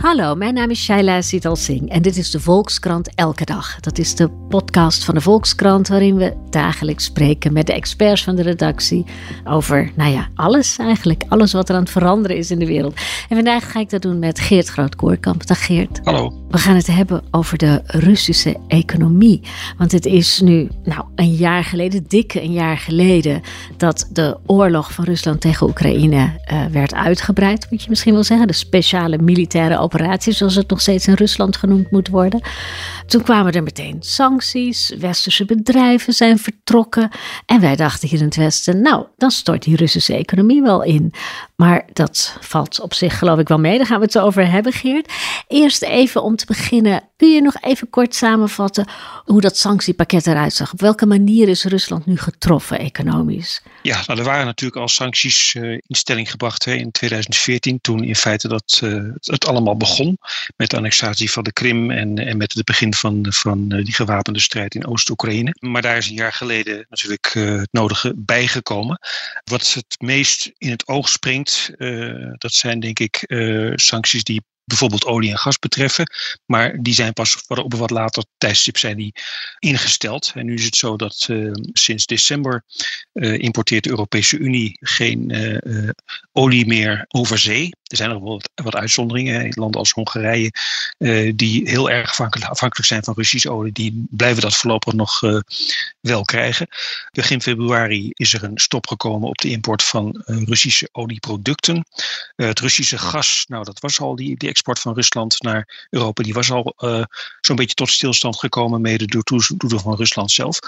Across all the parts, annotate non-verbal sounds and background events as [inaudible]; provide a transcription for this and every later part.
Hallo, mijn naam is Shaila Sital Singh en dit is de Volkskrant Elke Dag. Dat is de podcast van de Volkskrant waarin we dagelijks spreken met de experts van de redactie over, nou ja, alles eigenlijk. Alles wat er aan het veranderen is in de wereld. En vandaag ga ik dat doen met Geert Groot-Koorkamp. Dag Geert. Hallo. We gaan het hebben over de Russische economie. Want het is nu, nou, een jaar geleden, dikke een jaar geleden, dat de oorlog van Rusland tegen Oekraïne uh, werd uitgebreid, moet je misschien wel zeggen. De speciale militaire operatie, zoals het nog steeds in Rusland genoemd moet worden. Toen kwamen er meteen sancties, westerse bedrijven zijn vertrokken. En wij dachten hier in het Westen, nou, dan stort die Russische economie wel in. Maar dat valt op zich geloof ik wel mee. Daar gaan we het over hebben, Geert. Eerst even om te beginnen, kun je nog even kort samenvatten hoe dat sanctiepakket eruit zag? Op welke manier is Rusland nu getroffen economisch? Ja, nou, er waren natuurlijk al sancties uh, in stelling gebracht hè, in 2014, toen in feite dat uh, het allemaal begon met de annexatie van de Krim en, en met het begin van, van uh, die gewapende strijd in Oost-Oekraïne. Maar daar is een jaar geleden natuurlijk het nodige bijgekomen. Wat het meest in het oog springt, dat zijn denk ik sancties die bijvoorbeeld olie en gas betreffen. Maar die zijn pas op een wat later tijdstip zijn die ingesteld. En nu is het zo dat uh, sinds december uh, importeert de Europese Unie geen uh, olie meer over zee. Er zijn nog wat, wat uitzonderingen. In landen als Hongarije, die heel erg afhankelijk, zijn van Russische olie, die blijven dat voorlopig nog wel krijgen. Begin februari is er een stop gekomen op de import van Russische olieproducten. het Russische gas, nou dat was al die, die export van Rusland naar Europa, die was al zo'n beetje tot stilstand gekomen, mede door toedoen van Rusland zelf.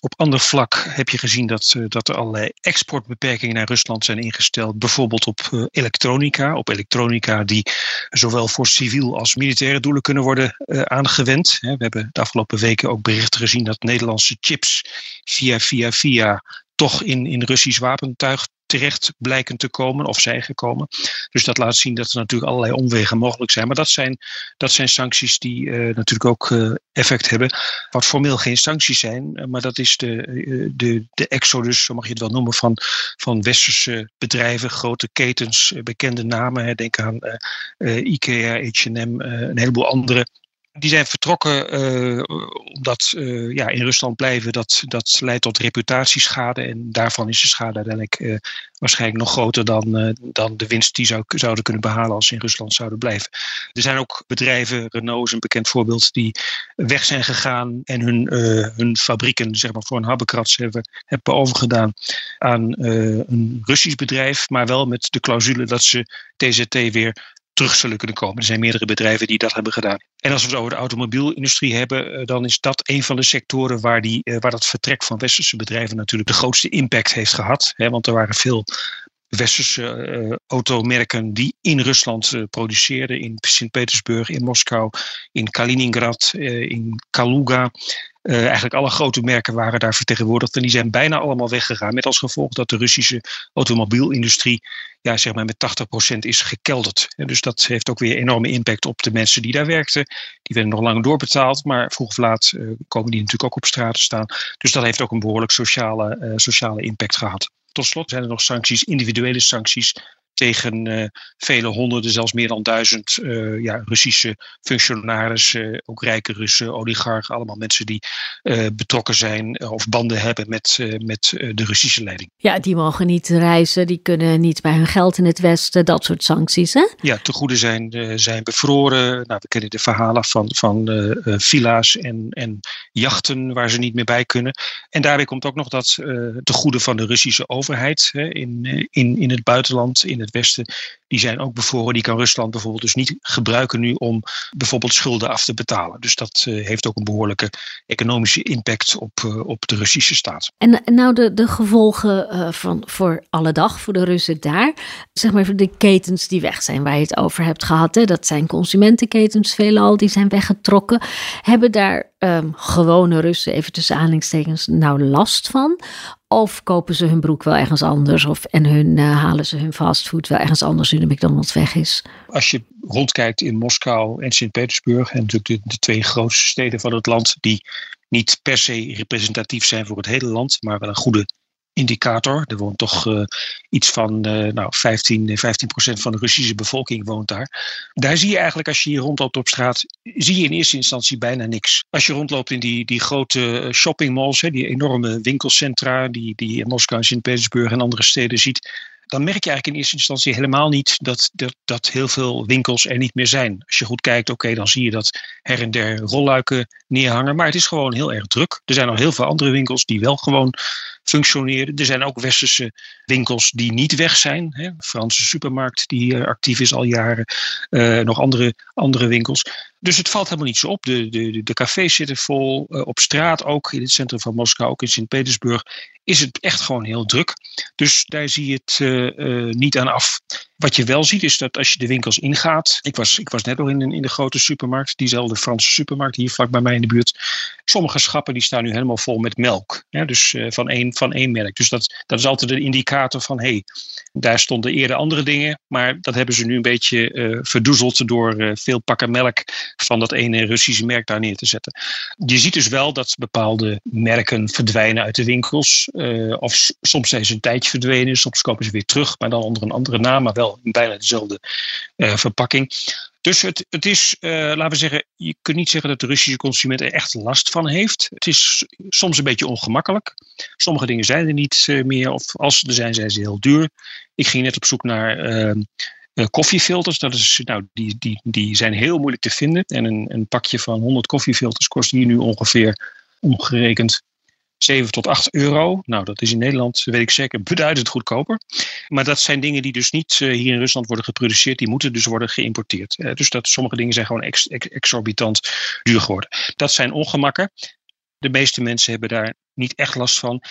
Op ander vlak heb je gezien dat, dat er allerlei exportbeperkingen naar Rusland zijn ingesteld, bijvoorbeeld op elektronica, op elektronica die zowel voor civiel als militaire doelen kunnen worden aangewend. We hebben de afgelopen weken ook berichten gezien dat Nederlandse chips via, via, via toch in, in Russisch wapentuig terecht blijken te komen of zijn gekomen. Dus dat laat zien dat er natuurlijk allerlei omwegen mogelijk zijn. Maar dat zijn, dat zijn sancties die uh, natuurlijk ook uh, effect hebben. Wat formeel geen sancties zijn, maar dat is de, de, de exodus, zo mag je het wel noemen, van, van westerse bedrijven, grote ketens, bekende namen. Hè, denk aan IKEA, H&M, een heleboel andere die zijn vertrokken uh, omdat uh, ja, in Rusland blijven, dat, dat leidt tot reputatieschade. En daarvan is de schade uiteindelijk uh, waarschijnlijk nog groter dan, dan de winst die zou, zouden kunnen behalen als ze in Rusland zouden blijven. Er zijn ook bedrijven, Renault is een bekend voorbeeld, die weg zijn gegaan en hun, hun fabrieken zeg maar, voor een habbekrats hebben, hebben overgedaan aan een Russisch bedrijf, maar wel met de clausule dat ze TZT weer terug zullen kunnen komen. Er zijn meerdere bedrijven die dat hebben gedaan. En als we het over de automobielindustrie hebben, dan is dat een van de sectoren waar, die, waar dat vertrek van westerse bedrijven natuurlijk de grootste impact heeft gehad. Want er waren veel westerse uh, automerken die in Rusland produceerden, in Sint-Petersburg, in Moskou, in Kaliningrad, in Kaluga. Eigenlijk alle grote merken waren daar vertegenwoordigd en die zijn bijna allemaal weggegaan. Met als gevolg dat de Russische automobielindustrie ja, zeg maar met 80% is gekelderd. En dus dat heeft ook weer enorme impact op de mensen die daar werkten. Die werden nog lang doorbetaald, maar vroeg of laat komen die natuurlijk ook op straat staan. Dus dat heeft ook een behoorlijk sociale, sociale impact gehad. Tot slot zijn er nog sancties, individuele sancties tegen uh, vele honderden, zelfs meer dan duizend uh, ja, Russische functionarissen, ook rijke Russen, oligarchen, allemaal mensen die betrokken zijn of banden hebben met, met de Russische leiding. Ja, die mogen niet reizen, die kunnen niet bij hun geld in het Westen, dat soort sancties, hè? Ja, tegoeden zijn, zijn bevroren. Nou, we kennen de verhalen van, van villa's en, en jachten waar ze niet meer bij kunnen. En daarbij komt ook nog dat tegoeden van de Russische overheid hè, in, in, in het buitenland, in het het Westen, die zijn ook bevroren. Die kan Rusland bijvoorbeeld dus niet gebruiken nu om bijvoorbeeld schulden af te betalen. Dus dat heeft ook een behoorlijke economische impact op, op de Russische staat. En nou de, de gevolgen van, voor alle dag, voor de Russen daar. Zeg maar de ketens die weg zijn, waar je het over hebt gehad. Hè? Dat zijn consumentenketens veelal, die zijn weggetrokken. Hebben daar um, gewone Russen, even tussen aanhalingstekens, nou last van? Of kopen ze hun broek wel ergens anders? Of, en hun, halen ze hun fastfood wel ergens anders weg is? Als je rondkijkt in Moskou en Sint-Petersburg, en natuurlijk de, twee grootste steden van het land, die niet per se representatief zijn voor het hele land, maar wel een goede indicator. Er woont toch uh, iets van uh, nou, 15, 15 procent van de Russische bevolking woont daar. Daar zie je eigenlijk, als je hier rondloopt op straat, zie je in eerste instantie bijna niks. Als je rondloopt in die, die grote eh, shoppingmalls, hè, die enorme winkelcentra die, die in Moskou, Sint-Petersburg en andere steden ziet, dan merk je eigenlijk in eerste instantie helemaal niet dat, dat, dat heel veel winkels er niet meer zijn. Als je goed kijkt, oké, dan zie je dat her en der rolluiken neerhangen. Maar het is gewoon heel erg druk. Er zijn nog heel veel andere winkels die wel gewoon functioneren. Er zijn ook westerse winkels die niet weg zijn. Hè. Franse supermarkt die actief is al jaren. Uh, nog andere, andere winkels. Dus het valt helemaal niet zo op. De, de, de cafés zitten vol. Uh, op straat ook, in het centrum van Moskou, ook in Sint-Petersburg, is het echt gewoon heel druk. Dus daar zie je het niet aan af. Wat je wel ziet is dat als je de winkels ingaat. Ik was, ik was net al in, in de grote supermarkt, diezelfde Franse supermarkt hier vlak bij mij in de buurt. Sommige schappen die staan nu helemaal vol met melk. Dus van, één, van één merk. Dus dat, dat is altijd een indicator van hé, hey, daar stonden eerder andere dingen. Maar dat hebben ze nu een beetje uh, verdoezeld door uh, veel pakken melk van dat ene Russische merk daar neer te zetten. Je ziet dus wel dat bepaalde merken verdwijnen uit de winkels. of soms zijn ze een tijdje verdwenen, soms komen ze weer terug, maar dan onder een andere naam, maar wel in bijna dezelfde verpakking. Dus het, het is, uh, laten we zeggen, je kunt niet zeggen dat de Russische consument er echt last van heeft. Het is soms een beetje ongemakkelijk. Sommige dingen zijn er niet uh, meer, of als ze er zijn, zijn ze heel duur. Ik ging net op zoek naar ehm, koffiefilters. Dat is, nou, die, die, die zijn heel moeilijk te vinden. En een, een pakje van 100 koffiefilters kost hier nu ongeveer omgerekend 7 tot 8 euro. Nou, dat is in Nederland, weet ik zeker, beduidend goedkoper. Maar dat zijn dingen die dus niet uh, hier in Rusland worden geproduceerd. Die moeten dus worden geïmporteerd. Uh, dus dat, sommige dingen zijn gewoon ex, ex, exorbitant duur geworden. Dat zijn ongemakken. De meeste mensen hebben daar niet echt last van.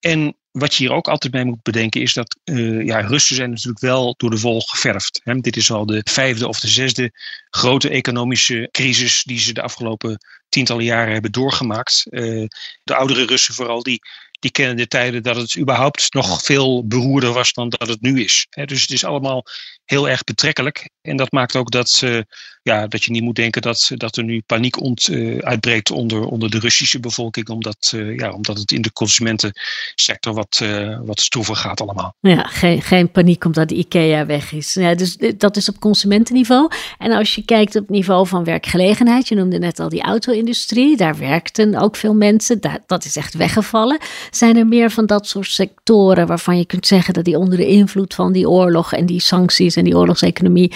En wat je hier ook altijd bij moet bedenken is dat uh, ja, Russen zijn natuurlijk wel door de wol geverfd. Hè. Dit is al de vijfde of de zesde grote economische crisis die ze de afgelopen tientallen jaren hebben doorgemaakt. Uh, de oudere Russen vooral, die, die kennen de tijden dat het überhaupt nog veel beroerder was dan dat het nu is. Dus het is allemaal heel erg betrekkelijk. En dat maakt ook dat, uh, ja, dat je niet moet denken dat, dat er nu paniek ont, uh, uitbreekt onder, onder de Russische bevolking, omdat, uh, ja, omdat het in de consumentensector wat, wat stroever gaat allemaal. Ja, geen, geen paniek omdat de IKEA weg is. Ja, dus dat is op consumentenniveau. En als je kijkt op niveau van werkgelegenheid, je noemde net al die auto-industrie, daar werkten ook veel mensen, dat, dat is echt weggevallen. Zijn er meer van dat soort sectoren waarvan je kunt zeggen dat die onder de invloed van die oorlog en die sancties en die oorlogseconomie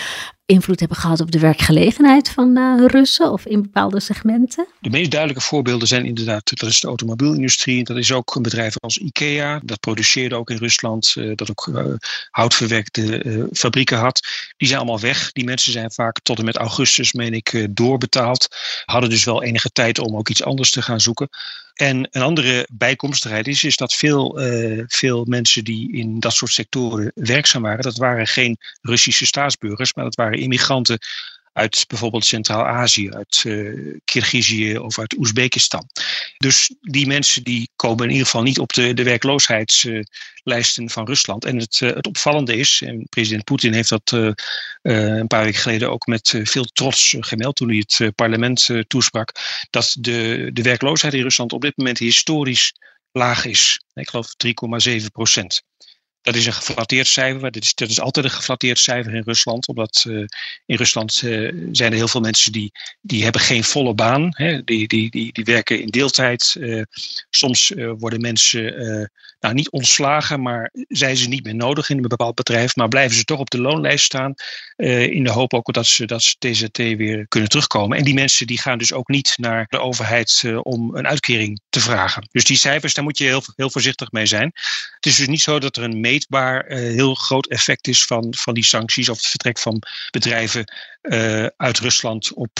invloed hebben gehad op de werkgelegenheid van uh, Russen of in bepaalde segmenten? De meest duidelijke voorbeelden zijn inderdaad, dat is de automobielindustrie. Dat is ook een bedrijf als IKEA. Dat produceerde ook in Rusland, uh, dat ook uh, houtverwerkte fabrieken had. Die zijn allemaal weg. Die mensen zijn vaak tot en met augustus, meen ik, doorbetaald. Hadden dus wel enige tijd om ook iets anders te gaan zoeken. En een andere bijkomstigheid is, is dat veel, uh, veel mensen die in dat soort sectoren werkzaam waren, dat waren geen Russische staatsburgers, maar dat waren immigranten uit bijvoorbeeld Centraal-Azië, uit uh, Kirgizië of uit Oezbekistan. Dus die mensen die komen in ieder geval niet op de, de werkloosheidslijsten van Rusland. En het, uh, het opvallende is, en president Poetin heeft dat een paar weken geleden ook met veel trots gemeld toen hij het parlement toesprak, dat de, de werkloosheid in Rusland op dit moment historisch laag is. Ik geloof 3,7 procent. Dat is een geflatteerd cijfer. Dat is, dat is altijd een geflatteerd cijfer in Rusland. Omdat uh, in Rusland uh, zijn er heel veel mensen die, die hebben geen volle baan. Hè. Die, die, die, die werken in deeltijd. Uh, soms worden mensen nou, niet ontslagen, maar zijn ze niet meer nodig in een bepaald bedrijf. Maar blijven ze toch op de loonlijst staan. in de hoop ook dat ze, dat ze TZT weer kunnen terugkomen. En die mensen die gaan dus ook niet naar de overheid om een uitkering te vragen. Dus die cijfers, daar moet je heel, heel voorzichtig mee zijn. Het is dus niet zo dat er een meetbaar heel groot effect is van, van die sancties of het vertrek van bedrijven uit Rusland op,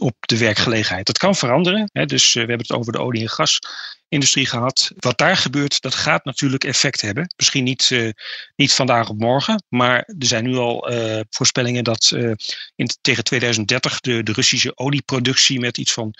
op de werkgelegenheid. Dat kan veranderen. Hè, dus we hebben het over de olie- en gas industrie gehad. Wat daar gebeurt, dat gaat natuurlijk effect hebben. Misschien niet, uh, niet vandaag op morgen, maar er zijn nu al uh, voorspellingen dat uh, in, tegen 2030 de, de Russische olieproductie met iets van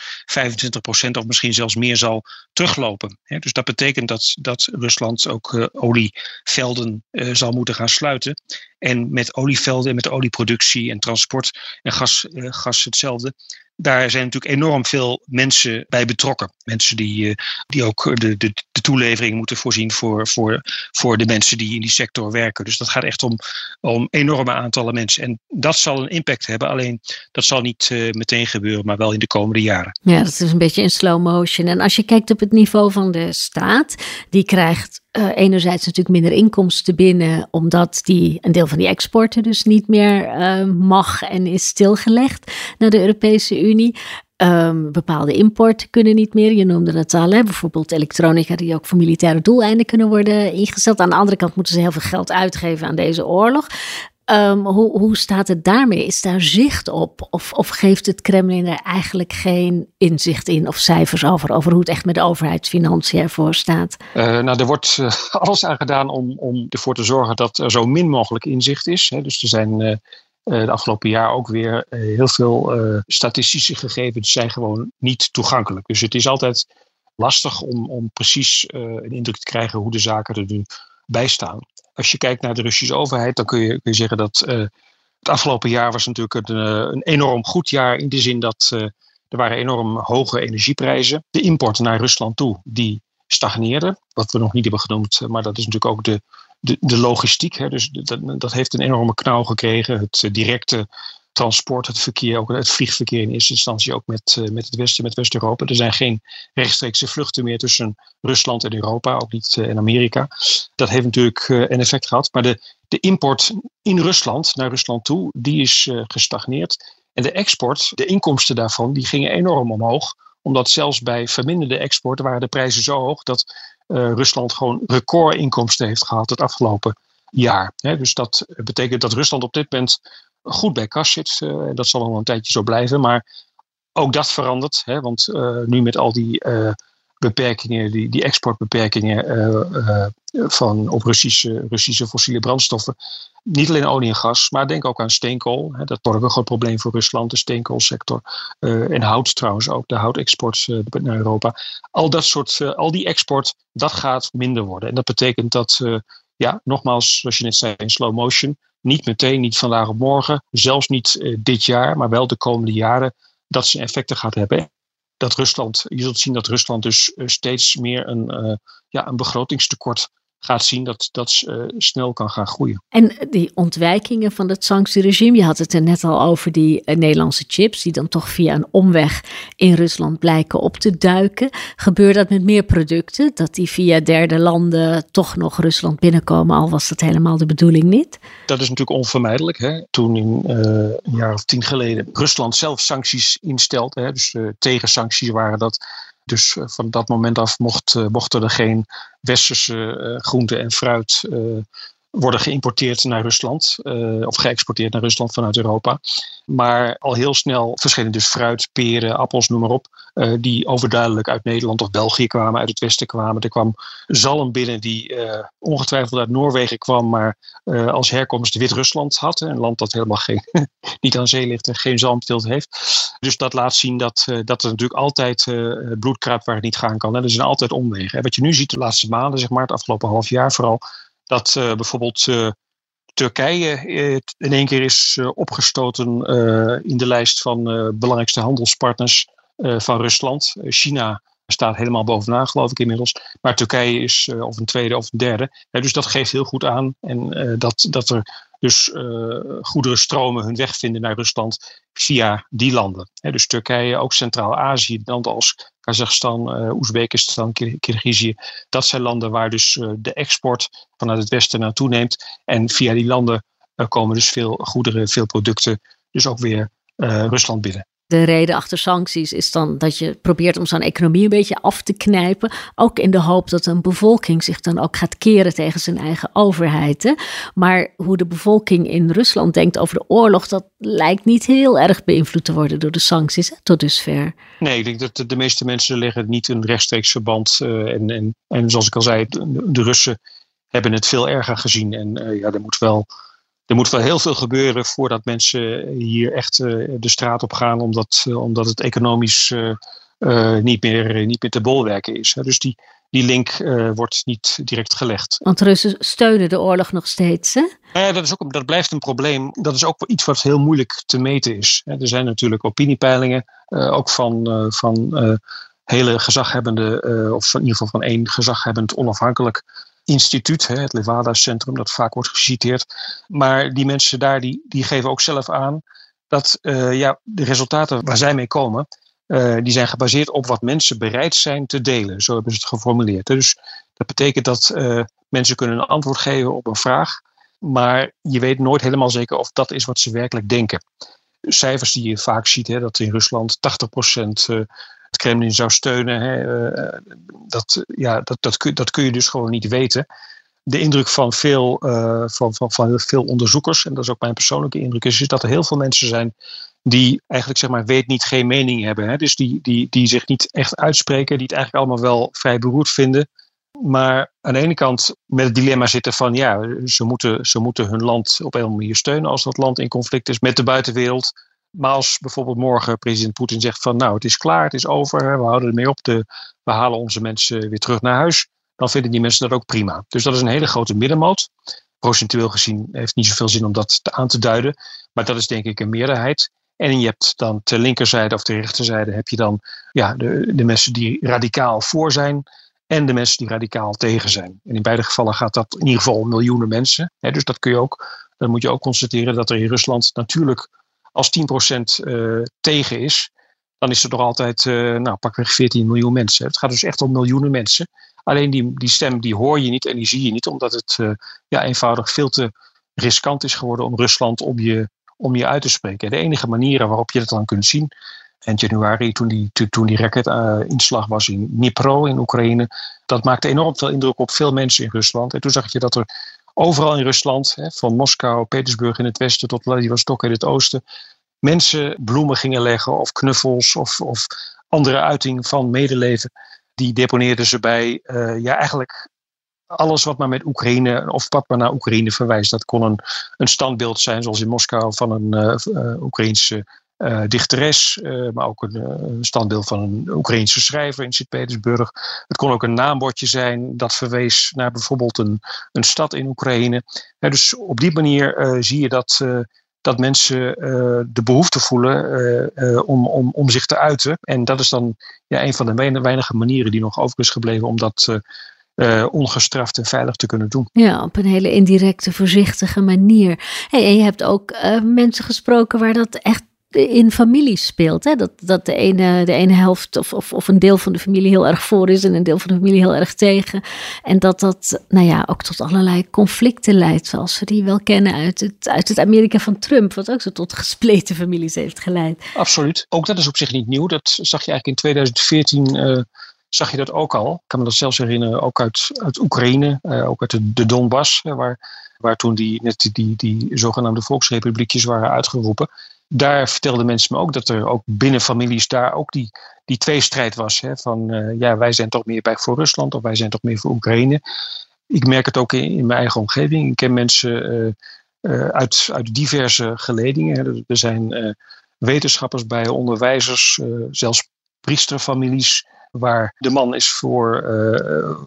25% of misschien zelfs meer zal teruglopen. Dus dat betekent dat, dat Rusland ook olievelden zal moeten gaan sluiten. En met olievelden en met olieproductie en transport en gas, gas hetzelfde daar zijn natuurlijk enorm veel mensen bij betrokken. Mensen die, eh, die ook de, de, de toelevering moeten voorzien voor, voor, voor de mensen die in die sector werken. Dus dat gaat echt om, om enorme aantallen mensen. En dat zal een impact hebben. Alleen dat zal niet uh, meteen gebeuren, maar wel in de komende jaren. Ja, dat is een beetje in slow motion. En als je kijkt op het niveau van de staat, die krijgt uh, enerzijds natuurlijk minder inkomsten binnen, omdat die een deel van die exporten dus niet meer uh, mag en is stilgelegd naar de Europese Unie. Um, bepaalde importen kunnen niet meer. Je noemde het al, hè? bijvoorbeeld elektronica die ook voor militaire doeleinden kunnen worden ingezet. Aan de andere kant moeten ze heel veel geld uitgeven aan deze oorlog. Um, hoe, hoe staat het daarmee? Is daar zicht op? Of, of geeft het Kremlin er eigenlijk geen inzicht in of cijfers over, over hoe het echt met de overheidsfinanciën ervoor staat? Uh, nou, er wordt uh, [laughs] alles aan gedaan om, om ervoor te zorgen dat er zo min mogelijk inzicht is. Hè. Dus er zijn uh, de afgelopen jaar ook weer heel veel statistische gegevens zijn gewoon niet toegankelijk. Dus het is altijd lastig om, om precies een indruk te krijgen hoe de zaken er nu bij staan als je kijkt naar de Russische overheid, dan kun je, kun je zeggen dat uh, het afgelopen jaar was natuurlijk een, eh, een, enorm goed jaar in de zin dat uh, er waren enorm hoge energieprijzen. De import naar Rusland toe, die stagneerde, wat we nog niet hebben genoemd, maar dat is natuurlijk ook de, de, de logistiek. Hè. Dus dat, dat heeft een enorme knauw gekregen. Het directe transport, het verkeer, ook het vliegverkeer in eerste instantie ook met, uh, met het Westen, met West-Europa. Er zijn geen rechtstreekse vluchten meer tussen Rusland en Europa, ook niet in Amerika. Dat heeft natuurlijk uh, een effect gehad. Maar de, de import in Rusland, naar Rusland toe, die is gestagneerd. En de export, de inkomsten daarvan, die gingen enorm omhoog. Omdat zelfs bij verminderde export waren de prijzen zo hoog dat Rusland gewoon recordinkomsten heeft gehad het afgelopen jaar. dus dat betekent dat Rusland op dit moment goed bij kas zit. Uh, dat zal nog een tijdje zo blijven. Maar ook dat verandert. Hè, want uh, nu met al die uh, beperkingen, die, die exportbeperkingen van, op Russische, Russische fossiele brandstoffen. Niet alleen olie en gas, maar denk ook aan steenkool. Hè, dat wordt ook een groot probleem voor Rusland, de steenkoolsector. en hout trouwens ook, de houtexport naar Europa. Al dat soort, al die export, dat gaat minder worden. En dat betekent dat ja, nogmaals, zoals je net zei, in slow motion. Niet meteen, niet vandaag op morgen, zelfs niet uh, dit jaar, maar wel de komende jaren, dat ze effecten gaat hebben. Dat Rusland, je zult zien dat Rusland dus uh, steeds meer een, uh, ja, een begrotingstekort gaat zien dat dat uh, snel kan gaan groeien. En die ontwijkingen van het sanctieregime, je had het er net al over die uh, Nederlandse chips, die dan toch via een omweg in Rusland blijken op te duiken. Gebeurt dat met meer producten, dat die via derde landen toch nog Rusland binnenkomen, al was dat helemaal de bedoeling niet? Dat is natuurlijk onvermijdelijk. Hè? Toen in uh, een jaar of tien geleden Rusland zelf sancties instelt, hè? dus tegensancties waren dat dus eh, van dat moment af mocht, eh, mochten er geen westerse eh, groenten en fruit worden geïmporteerd naar Rusland uh, of geëxporteerd naar Rusland vanuit Europa. Maar al heel snel verschenen dus fruit, peren, appels, noem maar op, uh, die overduidelijk uit Nederland of België kwamen, uit het westen kwamen. Er kwam zalm binnen die uh, ongetwijfeld uit Noorwegen kwam, maar als herkomst Wit-Rusland had. Een land dat helemaal geen, [laughs] niet aan zee ligt en geen zalmteelt heeft. Dus dat laat zien dat, dat er natuurlijk altijd bloed waar het niet gaan kan. Er zijn altijd omwegen. En wat je nu ziet de laatste maanden, zeg maar, het afgelopen half jaar vooral, dat uh, bijvoorbeeld uh, Turkije uh, in één keer is opgestoten in de lijst van belangrijkste handelspartners van Rusland. China staat helemaal bovenaan, geloof ik inmiddels. Maar Turkije is of een tweede of een derde. dus dat geeft heel goed aan. En dat, dat er dus goederen stromen hun weg vinden naar Rusland via die landen. dus Turkije, ook Centraal-Azië, landen als Kazachstan, uh, Oezbekistan, Kirgizië. Dat zijn landen waar dus uh, de export vanuit het westen naartoe neemt. En via die landen komen dus veel goederen, veel producten, dus ook weer Rusland binnen. De reden achter sancties is dan dat je probeert om zo'n economie een beetje af te knijpen. Ook in de hoop dat een bevolking zich dan ook gaat keren tegen zijn eigen overheid. Hè? Maar hoe de bevolking in Rusland denkt over de oorlog, dat lijkt niet heel erg beïnvloed te worden door de sancties tot dusver. Nee, ik denk dat de meeste mensen leggen niet een rechtstreeks verband. Uh, en, en, en zoals ik al zei, de, Russen hebben het veel erger gezien. En uh, ja, er moet wel er moet wel heel veel gebeuren voordat mensen hier echt uh, de straat op gaan, omdat, uh, omdat het economisch uh, niet, meer, niet meer te bolwerken is. Hè. Dus die, die link wordt niet direct gelegd. Want Russen steunen de oorlog nog steeds, hè? Ja, dat, is ook, dat blijft een probleem. Dat is ook iets wat heel moeilijk te meten is. Er zijn natuurlijk opiniepeilingen, ook van, van hele gezaghebbende, of in ieder geval van één gezaghebbend onafhankelijk instituut, het Levada Centrum, dat vaak wordt geciteerd. Maar die mensen daar die, die geven ook zelf aan dat uh, ja, de resultaten waar zij mee komen, uh, die zijn gebaseerd op wat mensen bereid zijn te delen. Zo hebben ze het geformuleerd. Dus dat betekent dat uh, mensen kunnen een antwoord geven op een vraag, maar je weet nooit helemaal zeker of dat is wat ze werkelijk denken. Cijfers die je vaak ziet, hè, dat in Rusland 80% het Kremlin zou steunen. Hè, uh, dat, ja, dat, dat, kun, dat kun je dus gewoon niet weten. De indruk van veel, uh, van, van, van veel onderzoekers, en dat is ook mijn persoonlijke indruk, is, is dat er heel veel mensen zijn die eigenlijk zeg maar weet niet geen mening hebben. Hè? Dus die, die, die zich niet echt uitspreken, die het eigenlijk allemaal wel vrij beroerd vinden. Maar aan de ene kant met het dilemma zitten van ja, ze moeten, ze moeten hun land op een manier steunen als dat land in conflict is met de buitenwereld. Maar als bijvoorbeeld morgen president Poetin zegt van nou het is klaar, het is over, we houden ermee op, de, we halen onze mensen weer terug naar huis, dan vinden die mensen dat ook prima. Dus dat is een hele grote middenmoot. Procentueel gezien heeft niet zoveel zin om dat aan te duiden, maar dat is denk ik een meerderheid. En je hebt dan ter linkerzijde of ter rechterzijde heb je dan ja, de, de mensen die radicaal voor zijn en de mensen die radicaal tegen zijn. En in beide gevallen gaat dat in ieder geval om miljoenen mensen. dus dat kun je ook, dan moet je ook constateren dat er in Rusland natuurlijk als 10% uh, eh, tegen is, dan is er toch altijd, uh, nou pakweg 14 miljoen mensen. Het gaat dus echt om miljoenen mensen. Alleen die, die stem die hoor je niet en die zie je niet, omdat het uh, ja, eenvoudig veel te riskant is geworden om Rusland om je, om je uit te spreken. De enige manieren waarop je dat dan kunt zien, eind januari, toen die, toen die was in Dnipro in Oekraïne, dat maakte enorm veel indruk op veel mensen in Rusland. En toen zag je dat er overal in Rusland, hè, van Moskou, Petersburg in het westen tot Vladivostok in het oosten, mensen bloemen gingen leggen of knuffels of, of andere uiting van medeleven. Die deponeerden ze bij uh, ja, eigenlijk alles wat maar met Oekraïne of wat maar naar Oekraïne verwijst. Dat kon een, een standbeeld zijn, zoals in Moskou, van een uh, Oekraïnse uh, dichteres, uh, maar ook een, een, standbeeld van een Oekraïnse schrijver in Sint-Petersburg. Het kon ook een naambordje zijn dat verwees naar bijvoorbeeld een, een stad in Oekraïne. Dus op die manier zie je dat, dat mensen de behoefte voelen om, om, om zich te uiten. En dat is dan ja, een van de weinige manieren die nog over is gebleven om dat. Ongestraft en veilig te kunnen doen. Ja, op een hele indirecte, voorzichtige manier. Hey, en je hebt ook mensen gesproken waar dat echt in families speelt. Hè? Dat, dat de, ene, de ene helft of, of, of een deel van de familie heel erg voor is en een deel van de familie heel erg tegen. En dat dat nou ja, ook tot allerlei conflicten leidt, zoals we die wel kennen uit het, uit het Amerika van Trump, wat ook zo tot gespleten families heeft geleid. Absoluut. Ook dat is op zich niet nieuw. Dat zag je eigenlijk in 2014. Uh, zag je dat ook al. Ik kan me dat zelfs herinneren, ook uit, uit Oekraïne, uh, ook uit de, de Donbass, waar, waar toen die, net die, die, die zogenaamde volksrepubliekjes waren uitgeroepen daar vertelden mensen me ook dat er ook binnen families daar ook die, die tweestrijd was. Hè, van uh, ja, wij zijn toch meer bij voor Rusland of wij zijn toch meer voor Oekraïne. Ik merk het ook in, mijn eigen omgeving. Ik ken mensen uh, uh, uit, uit diverse geledingen. Hè. Er zijn wetenschappers bij, onderwijzers, zelfs priesterfamilies waar de man is voor, uh,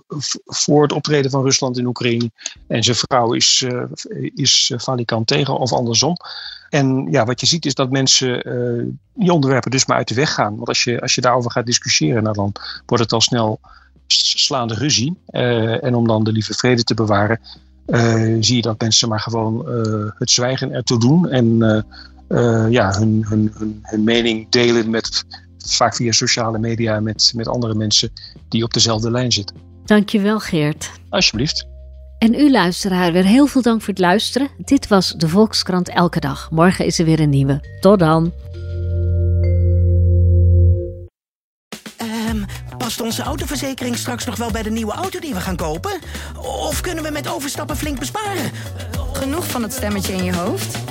voor het optreden van Rusland in Oekraïne en zijn vrouw is, uh, is valikant tegen of andersom. En ja, wat je ziet is dat mensen die onderwerpen dus maar uit de weg gaan. Want als je, als je daarover gaat discussiëren, nou dan wordt het al snel slaande ruzie. en om dan de lieve vrede te bewaren, zie je dat mensen maar gewoon het zwijgen ertoe doen. En ja, hun, hun, hun mening delen met vaak via sociale media met, met andere mensen die op dezelfde lijn zitten. Dankjewel Geert. Alsjeblieft. En u luisteraar, weer heel veel dank voor het luisteren. Dit was de Volkskrant Elke Dag. Morgen is er weer een nieuwe. Tot dan. Ehm, past onze autoverzekering straks nog wel bij de nieuwe auto die we gaan kopen? Of kunnen we met overstappen flink besparen? Genoeg van het stemmetje in je hoofd?